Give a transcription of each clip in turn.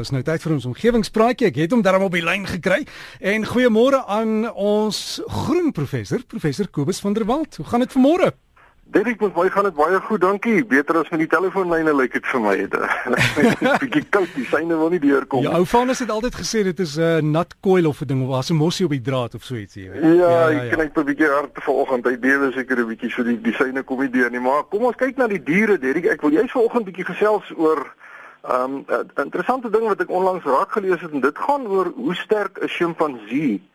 Dis nou tyd vir ons omgewingspraatjie. Ek het hom daarom op die lyn gekry. En goeiemôre aan ons groen professor, professor Kobus van der Walt. Hoe gaan dit vanmôre? Dit met my gaan dit baie goed, dankie. Beter as met die telefoonlyne lyk dit vir my. Dit is 'n bietjie koud, die syne wil nie deurkom. Ja, ou Vanus het altyd gesê dit is 'n uh, nat coil of 'n ding of was 'n mossie op die draad of so iets, jy weet. Ja, ja, ja ek kry 'n bietjie hard vanoggend. Hy bewe seker 'n bietjie so die die syne kom nie deur nie, maar kom ons kyk na die diere, Derek. Ek wil jous vanoggend bietjie gesels oor Ehm um, 'n interessante ding wat ek onlangs raak gelees het en dit gaan oor hoe sterk 'n sjimpansee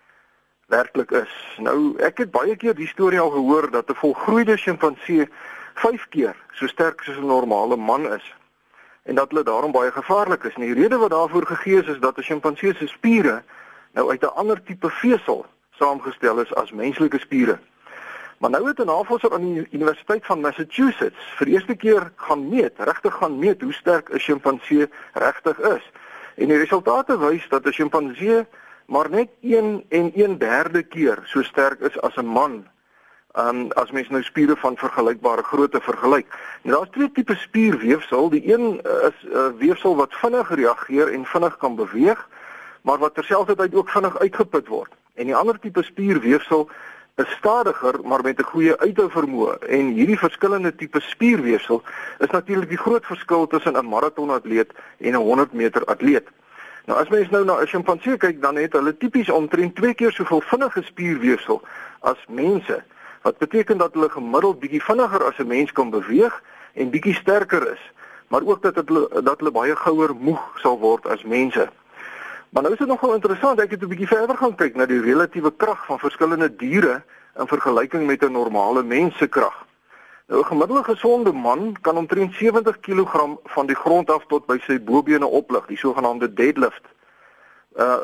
werklik is. Nou ek het baie keer die storie al gehoor dat 'n volgroeide sjimpansee 5 keer so sterk soos 'n normale man is en dat hulle daarom baie gevaarlik is. En die rede wat daarvoor gegee is is dat 'n sjimpansee se spiere nou uit 'n ander tipe vesel saamgestel is as menslike spiere. Maar nou het 'n navorser aan die Universiteit van Massachusetts vir die eerste keer gaan meet, regtig gaan meet hoe sterk 'n sjimpansee regtig is. En die resultate wys dat 'n sjimpansee maar net 1 en 1/3 keer so sterk is as 'n man. Um as mens nou spiere van vergelykbare grootte vergelyk. Nou daar's twee tipe spierweefsel. Die een is 'n uh, weefsel wat vinnig reageer en vinnig kan beweeg, maar wat terselfdertyd ook vinnig uitgeput word. En die ander tipe spierweefsel is stadiger maar met 'n goeie uithou vermoë en hierdie verskillende tipe spierweefsel is natuurlik die groot verskil tussen 'n maratonatleet en 'n 100 meter atleet. Nou as mens nou na 'n sjimpansee kyk dan het hulle tipies omtrent 2 keer soveel vinnige spierweefsel as mense. Wat beteken dat hulle gemiddeld bietjie vinniger as 'n mens kan beweeg en bietjie sterker is, maar ook dat hulle dat hulle baie gouer moeg sal word as mense. Maar nou is dit nogal interessant, ek het 'n bietjie verder gaan kyk na die relatiewe krag van verskillende diere in vergelyking met 'n normale mens se krag. Nou 'n gemiddelde gesonde man kan omtrent 70 kg van die grond af tot by sy bobene oplig, die sogenaamde deadlift. Uh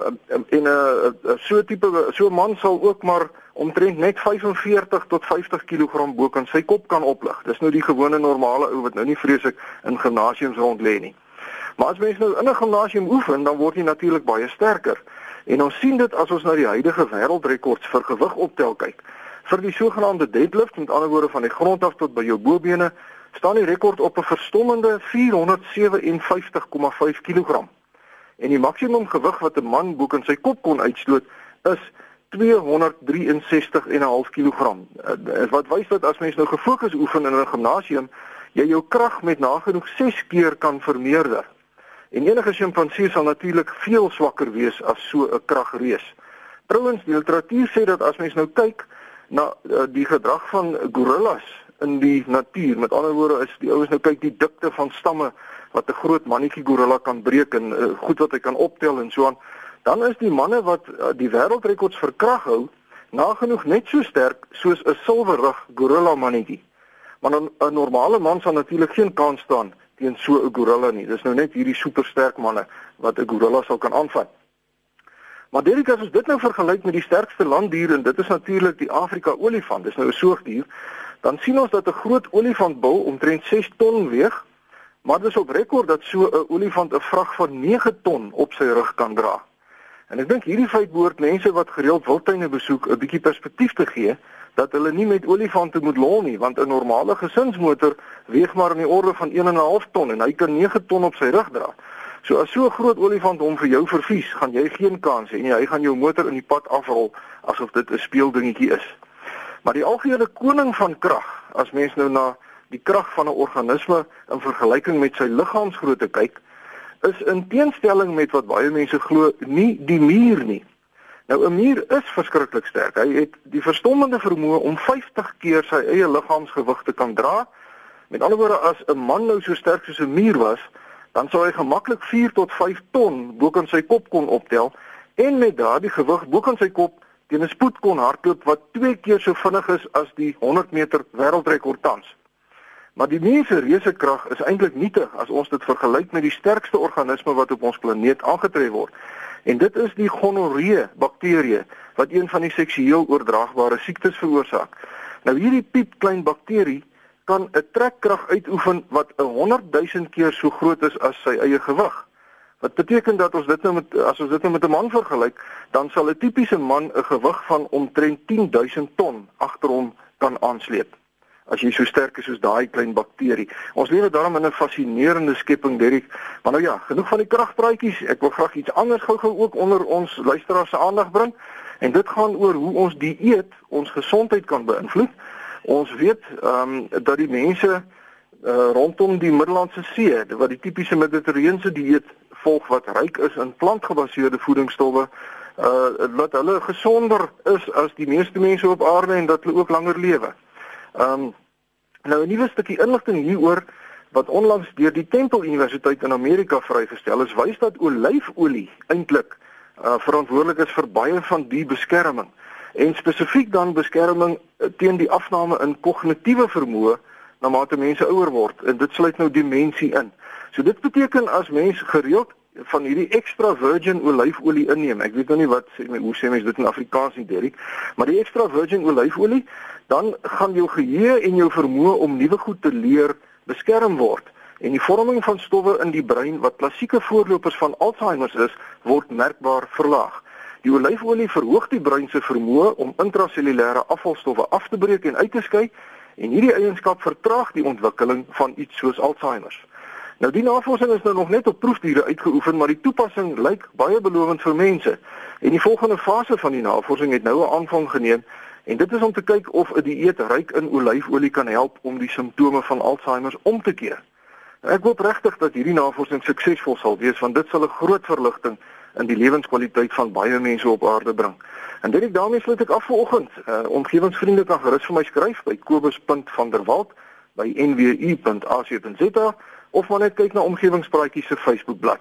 in 'n uh, so tipe so man sal ook maar omtrent net 45 tot 50 kg bo kan sy kop kan oplig. Dis nou die gewone normale ou wat nou nie vreeslik in gimnasiums rond lê nie. Maar as mens nou in 'n gimnasium oefen, dan word jy natuurlik baie sterker. En ons sien dit as ons na die huidige wêreldrekords vir gewig optel kyk. Vir die sogenaamde deadlift, met ander woorde van die grond af tot by jou bobene, staan die rekord op 'n verstommende 457,5 kg. En die maksimum gewig wat 'n man bo kan sy kop kon uitstoot is 263,5 kg. Uh, wat wys dat as mens nou gefokus oefen in 'n gimnasium, jy jou krag met nagenoeg 6 keer kan vermeerder. En enige sjimpansee sal natuurlik veel swakker wees as so 'n kragreus. Trouwens, die literatuur sê dat as mens nou kyk na uh, die gedrag van gorillas in die natuur, met ander woorde is die ouens nou kyk die dikte van stamme wat 'n groot mannetjie gorilla kan breek en uh, goed wat hy kan optel en so aan, dan is die manne wat uh, die wêreldrekords vir krag hou nagenoeg net so sterk soos 'n silwerrug gorilla mannetjie. Maar 'n normale man sal natuurlik geen kans staan teen so 'n gorilla nie. Dis nou net hierdie supersterk manne wat 'n gorilla sou kan aanvat. Maar Derek as ons dit nou vergelyk met die sterkste landdier en dit is natuurlik die Afrika olifant, dis nou 'n soogdier, dan sien ons dat 'n groot olifantbul omtrent 6 ton weeg, maar dis op rekord dat so 'n olifant 'n vrag van 9 ton op sy rug kan dra. En ek dink hierdie feit behoort mense wat gereeld wildtuine besoek 'n bietjie perspektief te gee dat hulle nie met olifante moet lol nie want 'n normale gesinsmotor weeg maar in die orde van 1.5 ton en hy kan 9 ton op sy rug dra. So as so 'n groot olifant hom vir jou vervies, gaan jy geen kans hê nie. Hy gaan jou motor in die pad afrol asof dit 'n speeldingetjie is. Maar die algehele koning van krag, as mens nou na die krag van 'n organisme in vergelyking met sy liggaamsgrootte kyk, is in teenstelling met wat baie mense glo, nie die muur nie. Nou 'n muur is verskriklik sterk. Hy het die verstommende vermoë om 50 keer sy eie liggaamsgewig te kan dra. Met ander woorde as 'n man nou so sterk soos 'n muur was, dan sou hy gemaklik 4 tot 5 ton bo kan sy kop kon optel en met daardie gewig bo kan sy kop teen 'n spoed kon hardloop wat 2 keer so vinnig is as die 100 meter wêreldrekord tans. Maar die mens se reusekrag is eintlik nietig as ons dit vergelyk met die sterkste organisme wat op ons planeet aangetref word. En dit is die gonorree bakterie wat een van die seksueel oordraagbare siektes veroorsaak. Nou hierdie piepklein bakterie kan 'n trekkrag uitoefen wat 'n 100 000 keer so groot is as sy eie gewig. Wat beteken dat ons dit nou met as ons dit nou met 'n man vergelyk, dan sal 'n tipiese man 'n gewig van omtrent 10 000 ton agter hom kan aansleep. As jy so sterk is soos daai klein bakterie. Ons lewe daarom in 'n fascinerende skepping, Derek. Maar nou ja, genoeg van die kragpraatjies. Ek wil graag iets anders gou-gou ook onder ons luisteraars se aandag bring. En dit gaan oor hoe ons dieet ons gesondheid kan beïnvloed. Ons weet ehm um, dat die mense uh, rondom die Middellandse See, wat die tipiese mediterrane dieet volg wat ryk is in plantgebaseerde voedingsstowwe, uh dat hulle gesonder is as die meeste mense op aarde en dat hulle ook langer lewe. Ehm um, nou 'n nuwe stukkie inligting hieroor wat onlangs deur die Temple Universiteit in Amerika vrygestel is, wys dat olyfolie eintlik uh verantwoordelik is vir baie van die beskerming en spesifiek dan beskerming uh, teen die afname in kognitiewe vermoë na mate mense ouer word en dit sluit nou demensie in. So dit beteken as mens gereeld van hierdie extra virgin olyfolie inneem. Ek weet nou nie wat sê hoe sê mense dit in Afrikaans nie, Derek, maar die extra virgin olyfolie, dan gaan jou geheue en jou vermoë om nuwe goed te leer beskerm word en die vorming van stowwe in die brein wat klassieke voorlopers van Alzheimer is, word merkbaar verlaag. Die olyfolie verhoog die brein se vermoë om intrasellulêre afvalstowwe af te breek en uit te skei en hierdie eienskap vertraag die ontwikkeling van iets soos Alzheimer. Nou die navorsing is nou nog net op proefdiere uitgeoefen, maar die toepassing lyk baie belovend vir mense. En die volgende fase van die navorsing het nou 'n aanvang geneem en dit is om te kyk of 'n dieet ryk in olyfolie kan help om die simptome van Alzheimer om te keer. Ek hoop regtig dat hierdie navorsing suksesvol sal wees want dit sal 'n groot verligting in die lewenskwaliteit van baie mense op aarde bring. En dit ek daarmee sluit ek af vanoggend. Uh, omgewingsvriende kan gerus vir my skryf by kobus.vanderwalt@nwu.ac.za of maar net kyk na omgewingspraatjies se Facebookblad.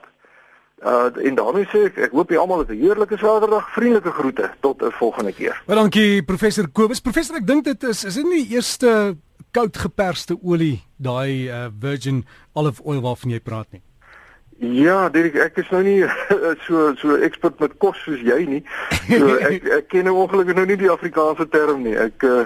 Uh en daarmee sê ek ek hoop julle almal het 'n heerlike Saterdag. Vriendelike groete tot 'n volgende keer. Baie dankie professor Kobus. Professor, ek dink dit is is dit nie die eerste koud geperste olie, daai uh, virgin olive oil waarvan jy praat nie. Ja, Dirk, ek is nou nie so so ekspert met kos soos jy nie. So ek ek ken nou ongelukkig nou nie die Afrikaanse term nie. Ek uh,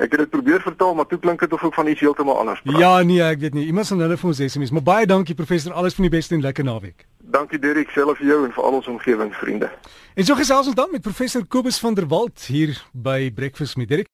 Ek het dit probeer vertaal, maar toe klink dit of ek van iets heeltemal anders praat. Ja, nee, ek weet nie. Iemand sal hulle vir ons SMS, maar baie dankie professor, alles van die beste en lekker naweek. Dankie Derek, self vir jou en vir al ons omgewingsvriende. En so gesels ons dan met professor Kobus van der Walt hier by Breakfast met Derek.